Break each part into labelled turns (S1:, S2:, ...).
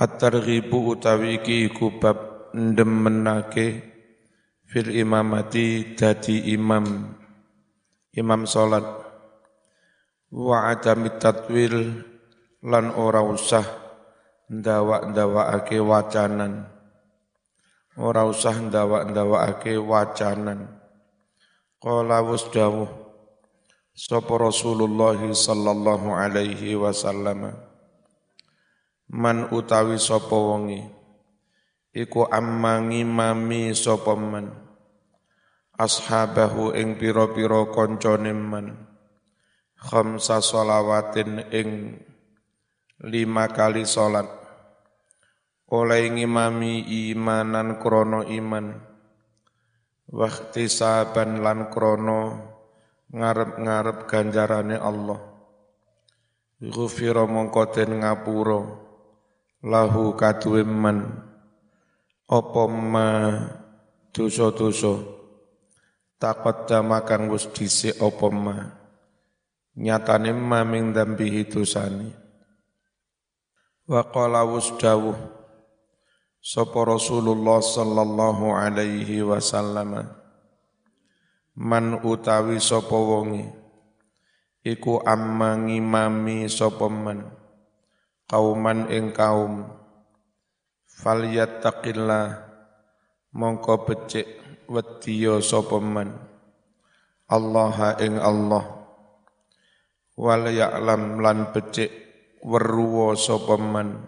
S1: At-targhibu utawi iki iku bab ndemenake fil imamati dadi imam imam salat. Wa adami tatwil lan ora usah ndawak-ndawakake wacanan. Ora usah ndawak-ndawakake wacanan. Qala wasdawuh sapa Rasulullah sallallahu alaihi wasallam man utawi sapa wonge iku ammangi mami sapa man. Ashabahu ing pira-pira kancane man. Khamsa sholawatin ing lima kali salat. Oleh ngimami imanan krono iman. Wakti saban lan krono ngarep-ngarep ganjarane Allah. Ghufira mongko den ngapura lahu kaduwe man apa ma dosa-dosa? Taqaddama kang wis dhisik apa ma? Nyatane ma ming dambi dosane. Wa qala wasdawuh sapa Rasulullah sallallahu alaihi wasallam man utawi sapa wonge iku amma ngimami sapa man kauman ing kaum. Falyattaqillah mongko becik wedya sapa man? Allah ing Allah. Wal ya'lam lan becik weruwa sapa man?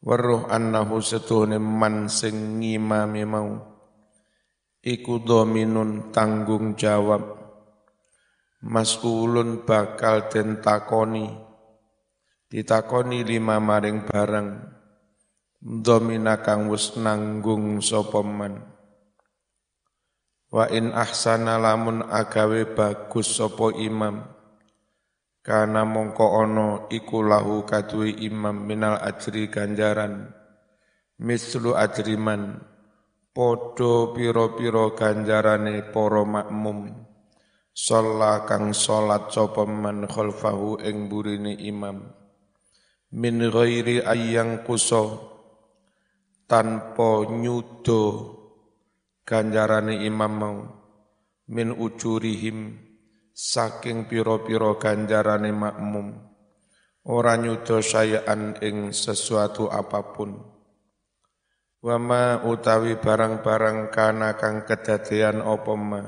S1: Weruh annahu setuhne man sing ngimami mau. Iku dominun tanggung jawab. Mas'ulun bakal den takoni ditakoni lima maring barang domina kang wis nanggung sapa man. Wa in ahsana lamun agawe bagus sapa imam. Kana mongko ono iku lahu imam minal ajri ganjaran. Mislu ajriman. Podo piro-piro ganjarane para makmum. Sholla kang sholat sapa man khalfahu ing imam min ghairi ayyang kuso tanpa nyudo ganjarane imam mau min ujurihim saking piro-piro ganjarane makmum. Ora nyudo sayaan ing sesuatu apa pun. Wama utawi barang-barang kana kang kedadean apa ma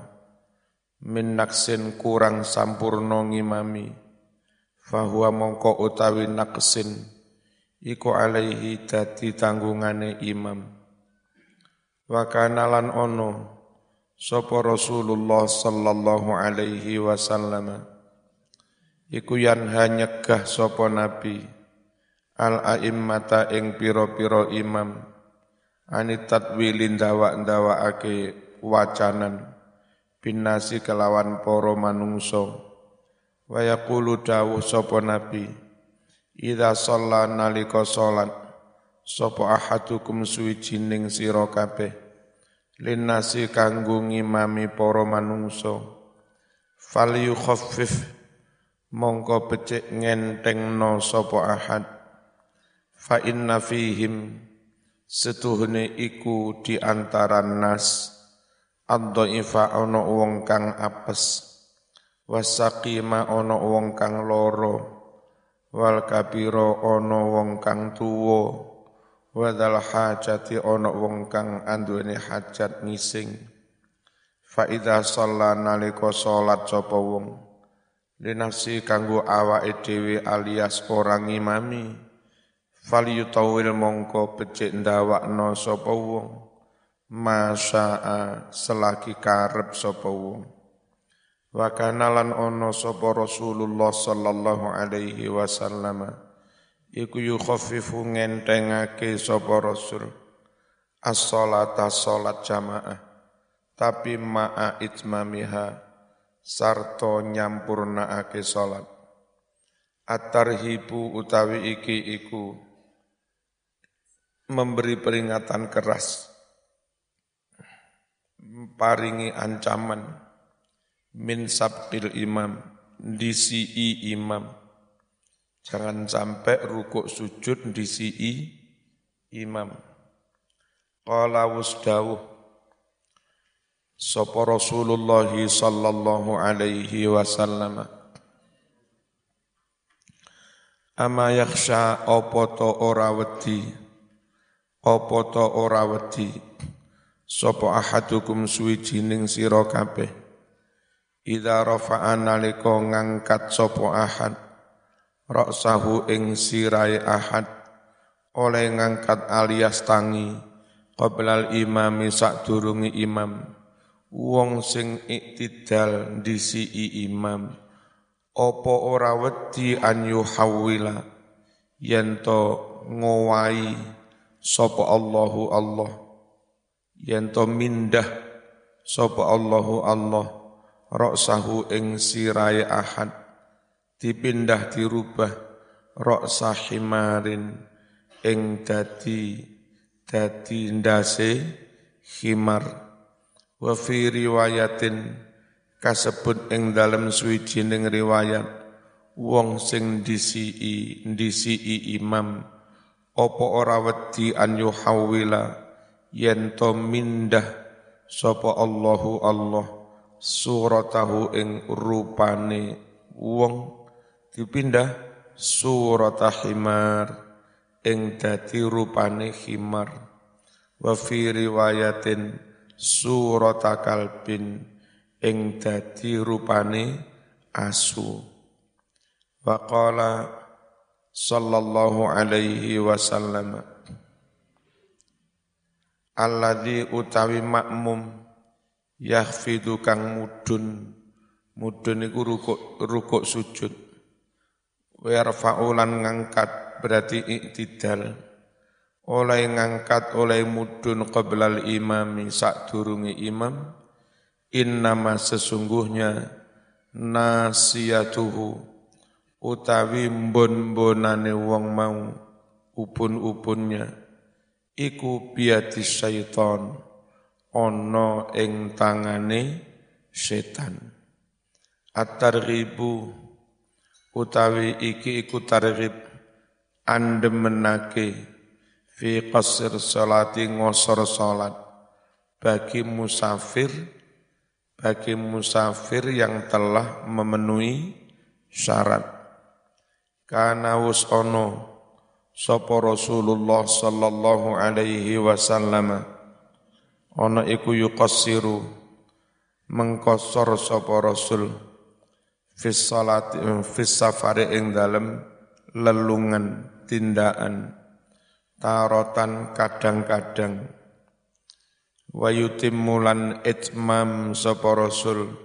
S1: min naksin kurang sampurno ngimami fahuwa mongko utawi naksin iku alaihi dadi tanggungane imam. Wa kana ono sapa Rasulullah sallallahu alaihi wasallam iku yanha nyegah sapa nabi al aimmata ing pira-pira imam ani tatwilin dawa-dawakake wacanan binasi kelawan para manungsa Wa yaqulu dawuh sapa nabi Idza shalla nalika salat sapa ahadukum suwijining sira kabeh linnasi kanggo ngimami para manungsa. Fal yukhaffif mongko becik ngentengno sapa ahad. Fa inna fihim setuhne iku di nas ad-dhaifa ana wong kang apes wasaqima ana wong kang loro. Wal kabira ana wong kang tuwa wadal hajati ana wong kang anduweni hajat ngising. Fa idza shalla nalika salat sapa wong? Linafsi kanggo awake dhewe alias orang imami fal yutawil mongko becik ndawakno sapa wong? Masyaa selagi karep sapa wong Wa kana lan ono sapa Rasulullah sallallahu alaihi wasallam iku yukhaffifu ngentengake sapa Rasul as-salata salat jamaah tapi ma'a itmamiha sarto nyampurnaake salat. At-tarhibu utawi iki iku memberi peringatan keras paringi ancaman min sabqil imam disi imam. Jangan sampai rukuk sujud disi imam. Qala wasdawuh sapa Rasulullah sallallahu alaihi wasallam? Ama yakhsha apa to ora wedi? Apa to ora wedi? Sapa ahadukum suwijining sira kabeh idza rafa'a nalika ngangkat sapa ahad ra'sahu ing sirai ahad oleh ngangkat alias tangi qoblal imami sadurungi imam wong sing iktidal disi imam opo ora wedi an yuhawwila yen to ngowahi sapa Allahu Allah yen to mindah sapa Allahu Allah roksahu ing sirai ahad. Dipindah dirubah roksa himarin ing dadi dadi ndase himar. Wa fi riwayatin kasebut ing dalem suwijining riwayat wong sing disii disii imam. Apa ora wedi an yuhawila yen to mindah sapa Allahu Allah suratahu ing rupane wong dipindah suratahimar ing dadi rupane khimar wa fi riwayatin surata kalbin ing dadi rupane asu. Wa qala sallallahu alaihi wasallam alladzi utawi makmum yahfidu kang mudun mudun iku rukuk rukuk sujud. Wa ngangkat berarti iktidal. Oleh ngangkat oleh mudun qablal imami sak durungi imam. Innama sesungguhnya nasiyatuhu utawi mbon-mbonane wong mau upun-upunnya. Iku biati syaiton ono ing tangane setan. At-targhibu utawi iki iku targhib andemenake fi qasr salati ngosor salat. Bagi musafir bagi musafir yang telah memenuhi syarat. Kana wus ono sapa Rasulullah sallallahu alaihi wasallam ono iku yuqassiru mengkosor sapa Rasul fis salati fis safari ing dalem lelungan tindakan tarotan kadang-kadang. Wa yutimmulan itmam sapa rasul.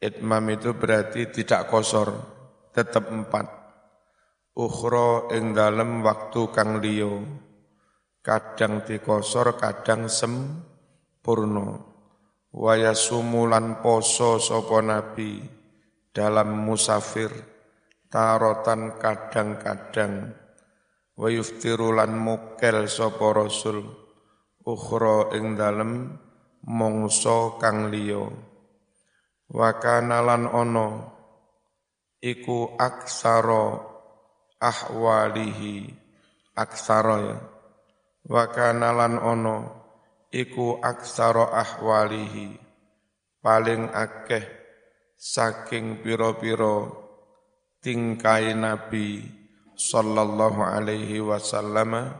S1: Itmam itu berarti tidak kosor tetap empat. Ukhra ing dalem waktu kang liyo kadang dikosor kadang sempurna wa yasumulan poso sapa nabi dalam musafir tarotan kadang-kadang. Wa yuftirulan mukel sapa rasul ukhra ing dalem mongso kang liya. Wa kanalan ana iku aksara ahwalihi aksara ya. Wa kanalan ana iku aksara ahwalihi paling akeh saking pira-pira tingkai nabi sallallahu alaihi wasallam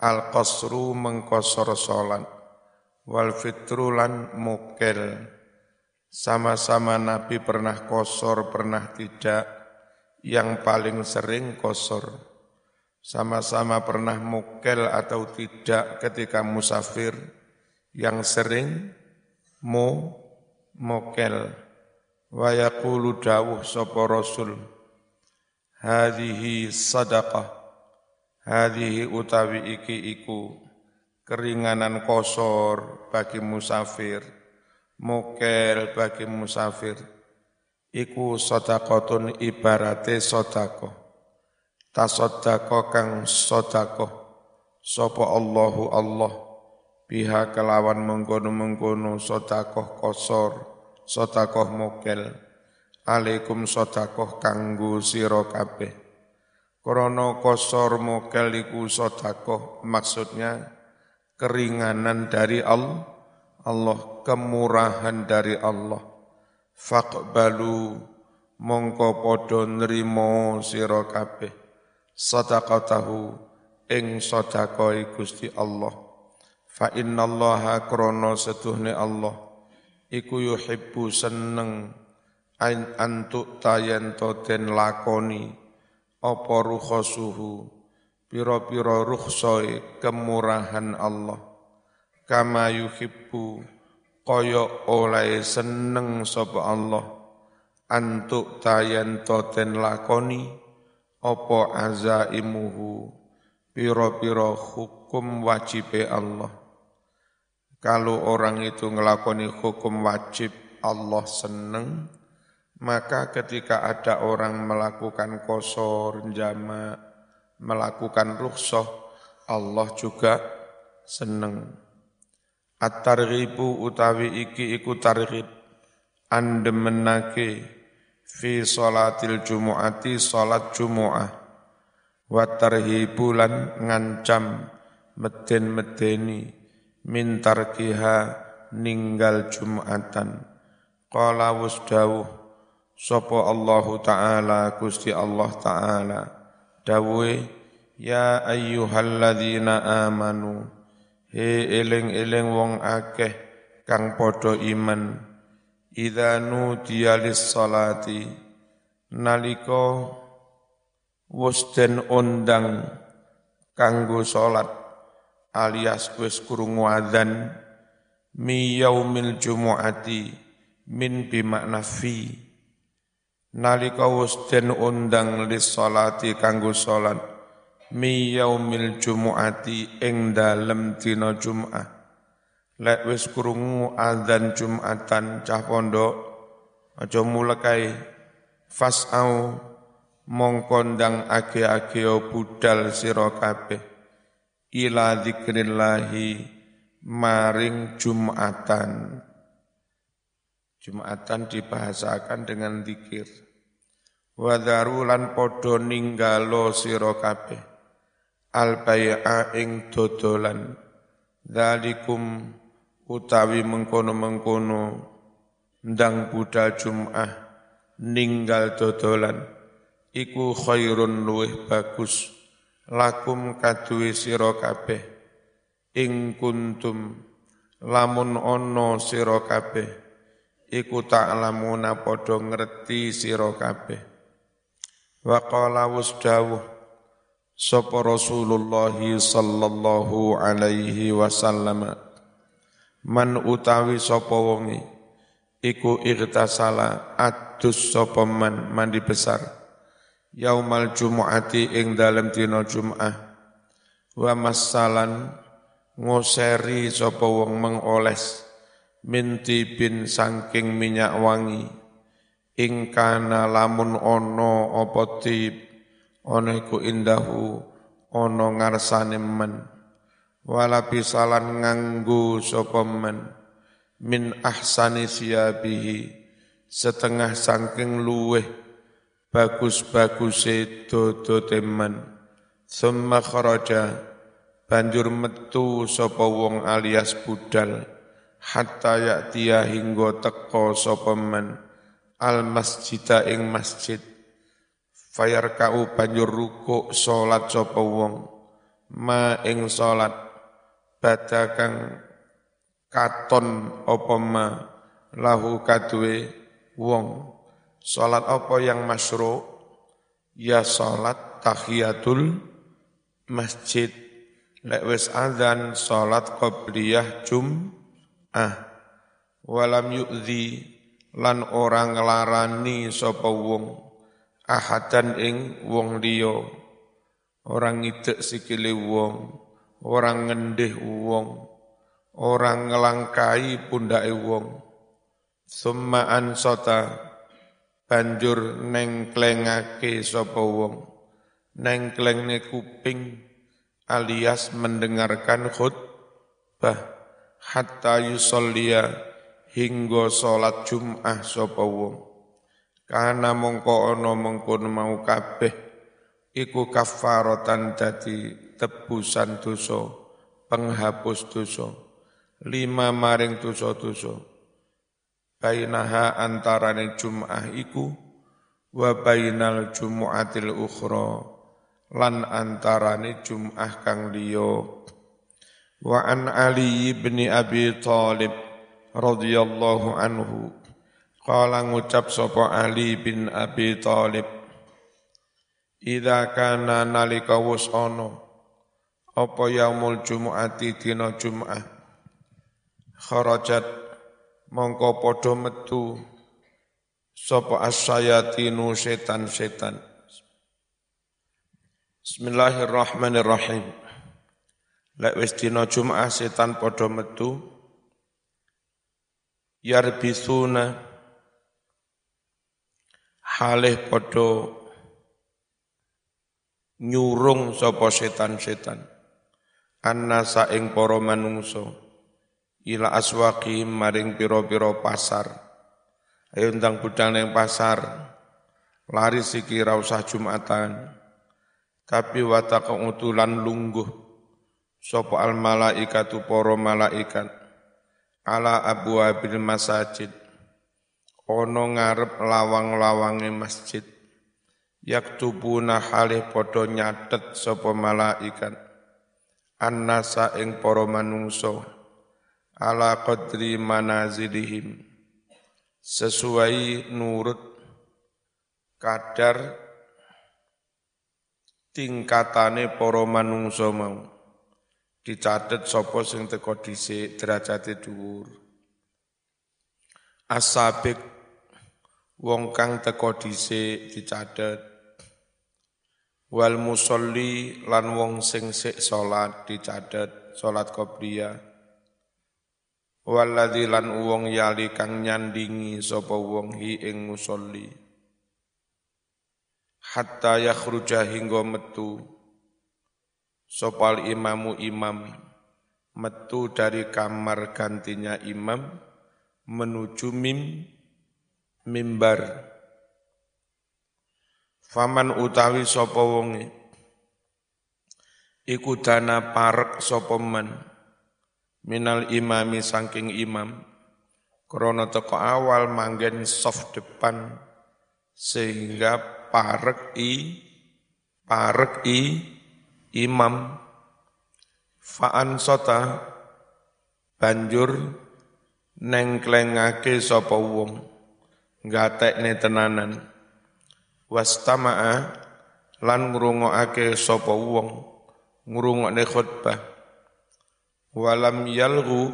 S1: al qasru mengkosor salat wal fitrulan mukel sama-sama Nabi pernah kosor pernah tidak yang paling sering kosor sama-sama pernah mukel atau tidak ketika musafir yang sering mu mukel. Wa yaqulu dawuh sapa rasul hadhihi sadaqah. Hadhihi utawi iki iku keringanan kosor bagi musafir mukel bagi musafir. Iku sadaqatun ibarate sedekah tasaddaqa kang sedekah sapa Allahu Allah? Biha kelawan mengkono-mengkono sedekah kosor sedekah mukel alaikum sodakoh kanggu siro kabeh. Krono kosor mokel iku sodakoh maksudnya keringanan dari Allah, Allah kemurahan dari Allah. Faqbalu mongko podo nrimo sira kabeh sadaqatahu ing sedekah Gusti Allah. Fa innallaha krana setuhne Allah. Iku yuhibbu seneng antuk tayen den lakoni apa rukhasuhu pira-pira rukhsoi kemurahan Allah. Kama yuhibbu kaya oleh seneng sapa Allah. Antuk tayan toten lakoni apa azaimuhu? Pira-pira hukum wajibe Allah. Kalau orang itu ngelakoni hukum wajib Allah seneng. Maka ketika ada orang melakukan kosor, jama, melakukan rukhsah, Allah juga seneng. At-targhibu utawi iki iku targhib. Andemenake fi salatil jumu'ati salat jumu'ah. Wa tarhibu lan ngancam meden-medeni min tarkiha ninggal jum'atan. Qala wasdawuh Sopo Allahu Ta'ala Gusti Allah Ta'ala. Dawe Ya ayyuhalladzina amanu He eling-eling wong akeh Kang podo iman Idza nudiya salati Naliko Wusden undang Kanggo salat Alias wis kurung wadhan Mi yaumil jumu'ati Min bimakna fi. Nalika wis undang lis salati kanggo salat mi yaumil jumuati ing dalem dina Jumat lek wis krungu adzan Jumatan cah pondok aja mulai fasau mongkondang age-age budal sira kabeh ila zikrillahi maring Jumatan Jumatan dibahasakan dengan zikir. Wadharu lan podo ninggalo siro kabeh. Al ing dodolan. Dalikum utawi mengkono-mengkono ndang budal Jum'ah ninggal dodolan. Iku khairun luweh bagus. Lakum kadui siro kabeh. Ing kuntum lamun ono siro kabeh iku ta'lamuna padha ngerti sira kabeh wa qala wasdawuh sapa Rasulullah sallallahu alaihi wasallam man utawi sapa wonge iku irtasala adus sapa man mandi besar. Yaumal jumu'ati ing dalem dina Jum'ah. Wa masalan ngoseri sapa wong mengoles minti bin sangking minyak wangi. Ingkana lamun ono apa tib ono iku indahu ono ngarsane men wala bisalan nganggu sapa men. Min ahsani siyabihi. Setengah sangking luweh bagus-baguse dodo teman. Summa kharaja. Banjur metu sapa wong alias budal. Hatta ya'tiya hingga teko sapa man al masjida ing masjid. Fayar kau banjur ruku salat sapa wong. Ma ing salat badakang katon apa ma lahu kadue wong. Salat apa yang masyru? Ya salat tahiyatul masjid. Lek wis adzan salat qabliyah jum ah walam yu'zi lan orang nglarani sapa wong ahadan ing wong liya. Orang ngidek sikile wong orang ngendih wong orang ngelangkai pundake wong. Summa ansota banjur nengklengake sapa wong. Nengklengne kuping alias mendengarkan khutbah. Hatta yusollia hingga salat Jum'ah sapa wong. Kana mongko ana mengkon mau kabeh iku kafaratan dadi tebusan dosa penghapus dosa lima maring dosa-dosa. Bainaha antarane jum'ah iku wa bainal jumu'atil ukhra lan antarane jum'ah kang liya. Wa an ali bin abi talib radhiyallahu anhu qala ngucap sapa ali bin abi talib Ida kana nalika wus ana apa yaumul jumu'ati dina Jum'ah kharajat mongko padha metu sapa asyayatinu setan-setan. Bismillahirrahmanirrahim. Lek wis dina Jum'ah setan padha metu yarbisuna halih padha nyurung sapa setan-setan annasa ing para manungsa. Ila aswaqi maring pira-pira pasar. Ayo ndang budal ning pasar. Lari siki ra usah jumatan. Tapi wataka utulan lungguh. Sapa al malaikatu para malaikat. Ala abwabil masajid. Ono ngarep lawang-lawange masjid. Yaktubuna halih padha nyatet sapa malaikat annasa ing para manungsa ala qadri manazilihim sesuai nurut kadar tingkatane para manungsa mau. Dicatet sapa sing teko dhisik derajate dhuwur. Asabik wong kang teko dhisik dicatet wal musolli lan wong sing sik salat dicadet salat qobliyah. Waladzi lan wong yali kang nyandingi sapa wong hi ing musolli. Hatta yakhruja hingga metu. Sopal imamu imam metu dari kamar gantinya imam menuju mim mimbar Faman utawi sapa wonge? Iku dana parek sapa man? Minal imami saking imam. Krana teko awal manggen soft depan sehingga parek i parek i imam. Faan sota banjur nengklengake sapa wong gatekne tenanan wastama'a lan ngrungokake sapa wong ngrungokne khutbah. Walam yalgu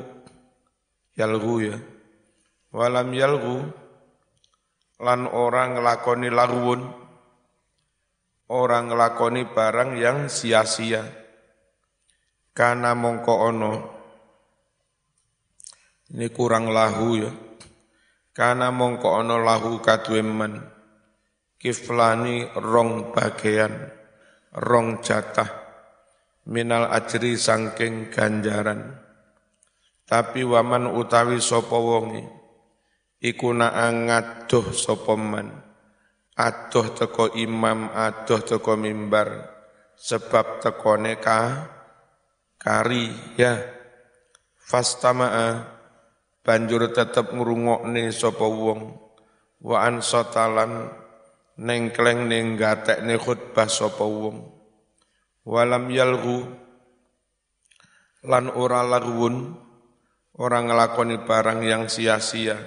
S1: yalgu ya. Walam yalgu lan orang ngelakoni laguun orang ngelakoni barang yang sia-sia. Karena mongko ono ini kurang lahu ya. Karena mongko ono lahu kadweman kiflani rong bagian rong jatah minal ajri sangking ganjaran. Tapi waman utawi sapa wonge iku ngadoh sapa man. Adoh teko imam adoh teko mimbar. Sebab tekone ka kari ya. Fastama'a banjur tetep ngrungokne sapa wong. Wa an sotalan nengkleng ning gatekne khutbah sapa wong. Walam yalgu lan ora lagwun ora ngelakoni barang yang sia-sia.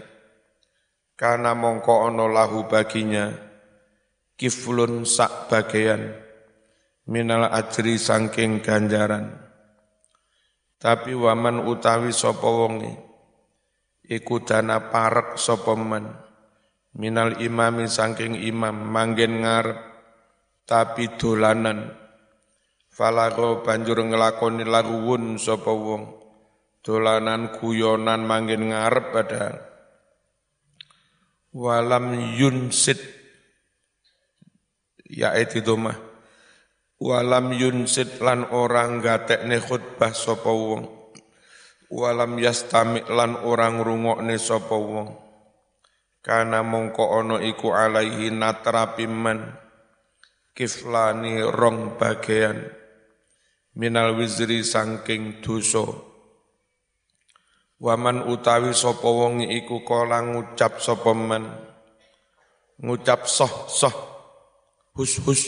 S1: Karena mongko ono lahu baginya kiflun sak bagian minal ajri sangking ganjaran. Tapi waman utawi sapa wonge iku dana parek sapa man minal imami saking imam manggen ngarep tapi dolanan. Falago banjur ngelakoni laguwun sapa wong. Dolanan guyonan manggen ngarep padahal. Walam yunsit ya itu domah walam yunsit lan orang gatekne khutbah sapa wong. Walam yastami lan orang rungokne sapa wong kana mongko ono iku alaihi natrapi man kiflani rong bagian minal wizri sangking dosa. Waman utawi sapa wong iku kala ngucap sapa man ngucap soh soh. Hus hus.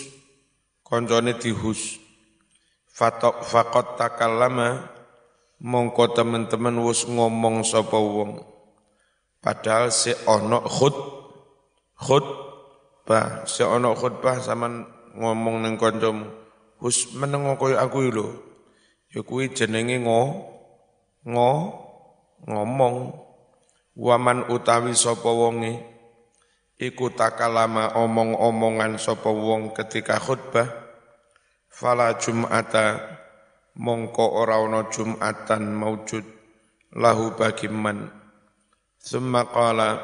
S1: Koncone dihus. Fatok fakot takallama mongko teman-teman wus ngomong sapa padahal si ono khut bah si ono khutbah zaman ngomong ning kancamu Hus meneng koyo aku lho. Ya kuwi jenenge ngo ngo ngomong. Waman utawi sapa wonge? Iku takalama omong-omongan sapa wong ketika khutbah. Fala jum'ata mongko ora ana jum'atan maujud lahu bagi man summa qala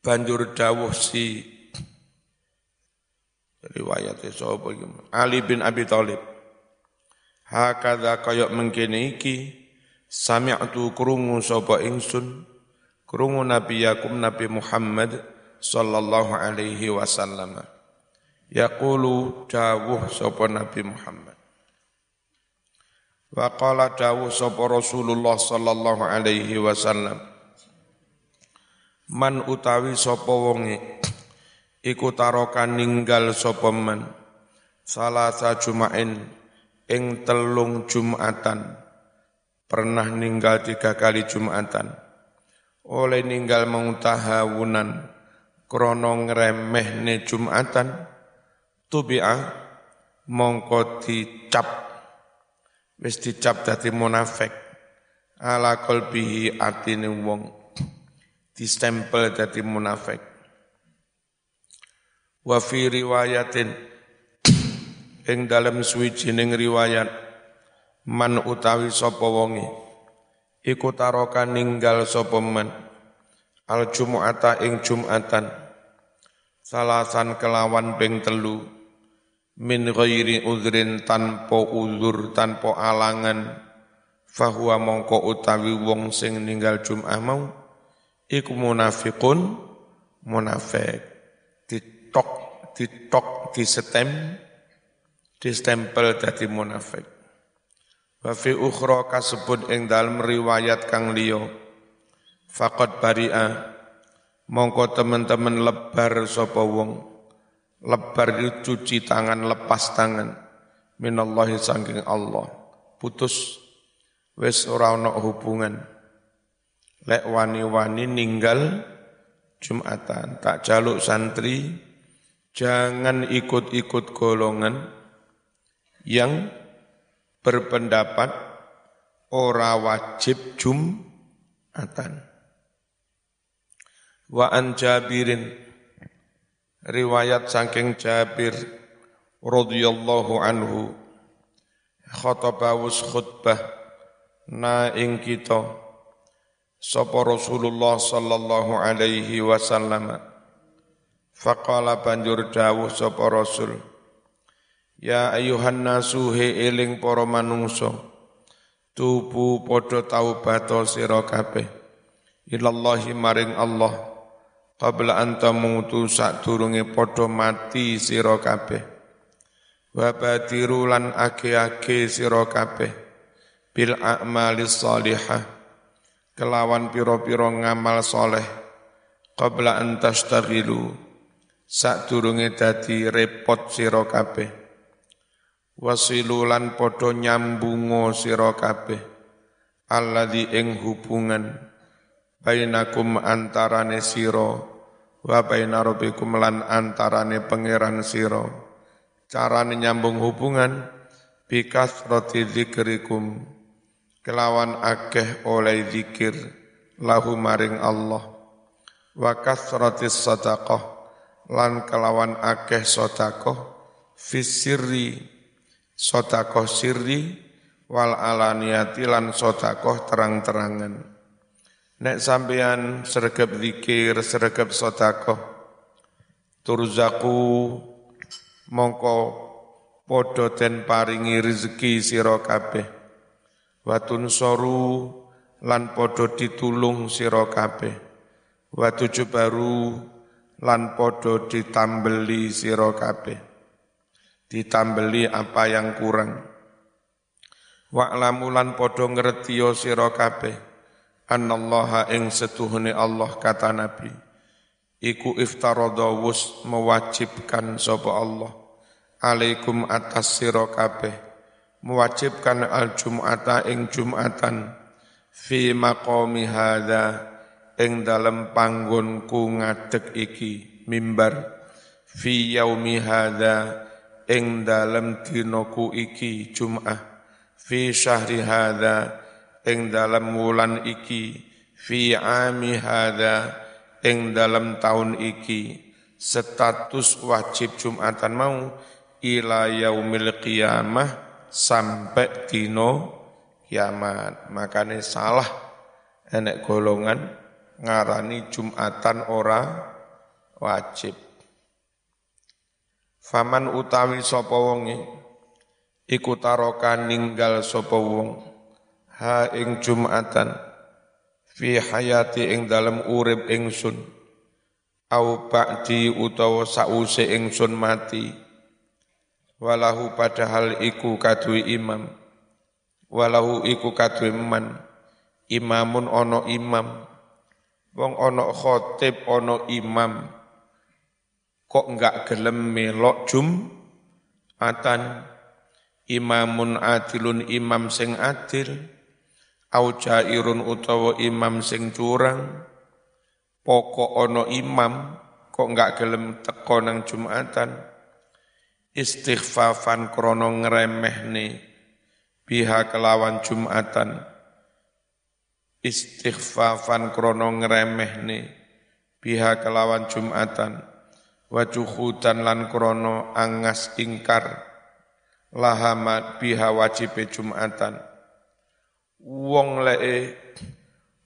S1: banjur dawuh si riwayat sapa iki? Ali bin Abi Thalib. Hakadha kaya mengkene iki sami'tu krungu sapa ingsun krungu Nabi Yakum Nabi Muhammad sallallahu alaihi wasallam. Yaqulu dawuh sapa Nabi Muhammad wa qala dawuh sapa Rasulullah sallallahu alaihi wasallam. Man utawi sapa wonge iku taroka ninggal sapa man salasa jumain ing telung jumatan. Pernah ninggal tiga kali jumatan. Oleh ninggal mengutahawunan krono ngremehne jumatan tubi'a mongko dicap wis dicap dadi munafik ala qalbihi atine wong. Distempel dadi munafik wa fi riwayatin. Ing dalem suwijining riwayat. Man utawi sapa wonge. Iku taroka ninggal sapa man. Al jumu'ata ing jumatan. Salasan kelawan ping telu min ghairi udhrin tanpa uzur tanpa alangan fahuwa mongko utawi wong sing ninggal jum'ah mau iku munafiqun munafik. Ditok ditok disetem distempel dadi munafik. Wa fi ukhra kasebut ing dalem riwayat kang liya faqad bari'a mongko teman-teman lebar sapa wong lebar cuci tangan lepas tangan. Minallahi saking Allah. Putus. Wis ora ana hubungan. Lek wani-wani ninggal Jumatan. Tak jaluk santri. Jangan ikut-ikut golongan yang berpendapat ora wajib Jumatan. Wa an Jabirin riwayat saking Jabir radhiyallahu anhu. Khotabawus khutbah na ing kita. Sapa Rasulullah sallallahu alaihi wasallam. Faqala banjur dawuh sapa Rasul Ya ayuhan nasu he eling para manungsa tubu padha taubat sira kabeh. Ilallahi maring Allah qabla anta mutu sadurunge padha mati sira kabeh. Wa badiru lan ake-ake sira kabeh. Bil a'malis salihah kelawan piro-piro ngamal soleh qabla an tashtaghilu sadurunge dadi repot sira kabeh. Wasilulan padha nyambungo sira kabeh. Alladzi ing hubungan bainakum antarane sira wa baina rabbikum lan antarane pangeran sira carane nyambung hubungan bikas roti zikrikum kelawan akeh oleh zikir lahu maring Allah wa kasratis sadaqah lan kelawan akeh sotakoh fisirri sotakoh sirri wal alaniyati lan sotakoh terang-terangan. Nek sampeyan sergap zikir, sergap sotakoh, turzaku mongko podo den paringi rezeki sira kabeh. Watun soru lan podo ditulung sira kabeh. Watu baru lan podo ditambeli sira kabeh ditambeli apa yang kurang wa'lamu lan podo ngertiyo sira kabeh annallaha ing setuhune Allah kata Nabi. Iku iftaradha wus mewajibkan sapa Allah. Alaikum atas sira kabeh. Mewajibkan al jum'ata ing jum'atan. Fi maqami hadza ing dalem panggonku ngadeg iki mimbar. Fi yaumi hadza ing dalem dinaku iki Jumat fi syahri hadza ing dalem wulan iki fi ami hadza ing dalem taun iki status wajib Jumatan mau ila yaumil qiyamah sampai dino kiamat. Makane salah enek golongan ngarani Jumatan ora wajib. Faman utawi sapa wonge? Iku taroka ninggal sapa wong ha ing Jumatan. Fi hayati ing dalem urip ingsun. Au ba'di utawa sause ingsun mati. Walahu padahal iku kadui imam. Walahu iku kadui man. Imamun ono imam. Wong ono khotib, ono imam, kok enggak gelem melok jum atan imamun adilun imam sing adil au jairun utawa imam sing curang pokok ono imam kok enggak gelem teko nang jumatan istighfafan krono ngremehne biha kelawan jumatan istighfafan krono ngremehne biha kelawan jumatan wajuhudan lan krono angas ingkar lahamat biha wajibe jumatan wong lee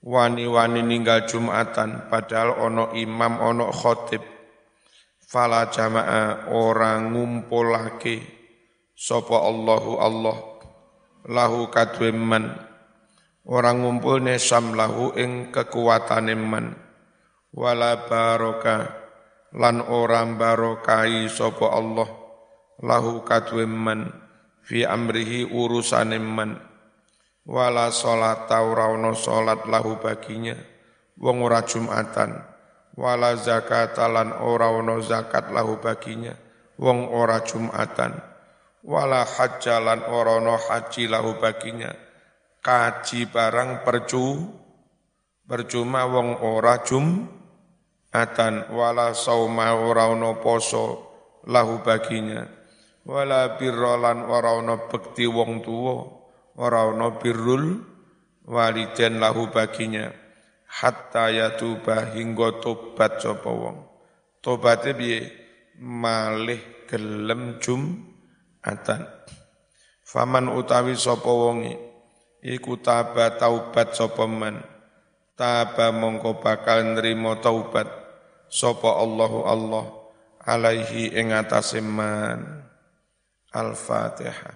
S1: wani-wani ninggal jumatan padahal ono imam ono khotib. Fala jama'a orang ngumpulake sapa Allahu Allah lahu kadwe man. Orang ngumpul samlahu ing kekuatan man. Wala baroka lan orang barokai sopo Allah lahu kadwe man fi amrihi urusan man wala salat taurauno salat lahu baginya. Wong ora jumatan. Wala zakat lan ora ono zakat lahu baginya. Wong ora jumatan. Wala hajjalan ora ono haji lahu baginya. Kaji barang percu percuma wong ora jum atan wala sauma ora ono poso lahu baginya. Wala birrolan ora ono bekti wong tuwa ora ono birrul waliden lahu baginya. Hatta yatuba hingga tobat sapa wong. Tobate piye? Malih gelem jum atan faman utawi sapa wonge? Iku taba taubat sapa man? Taba mongko bakal nrimo taubat. Sapa Allahu Allah alaihi ing atase man? al-Fatihah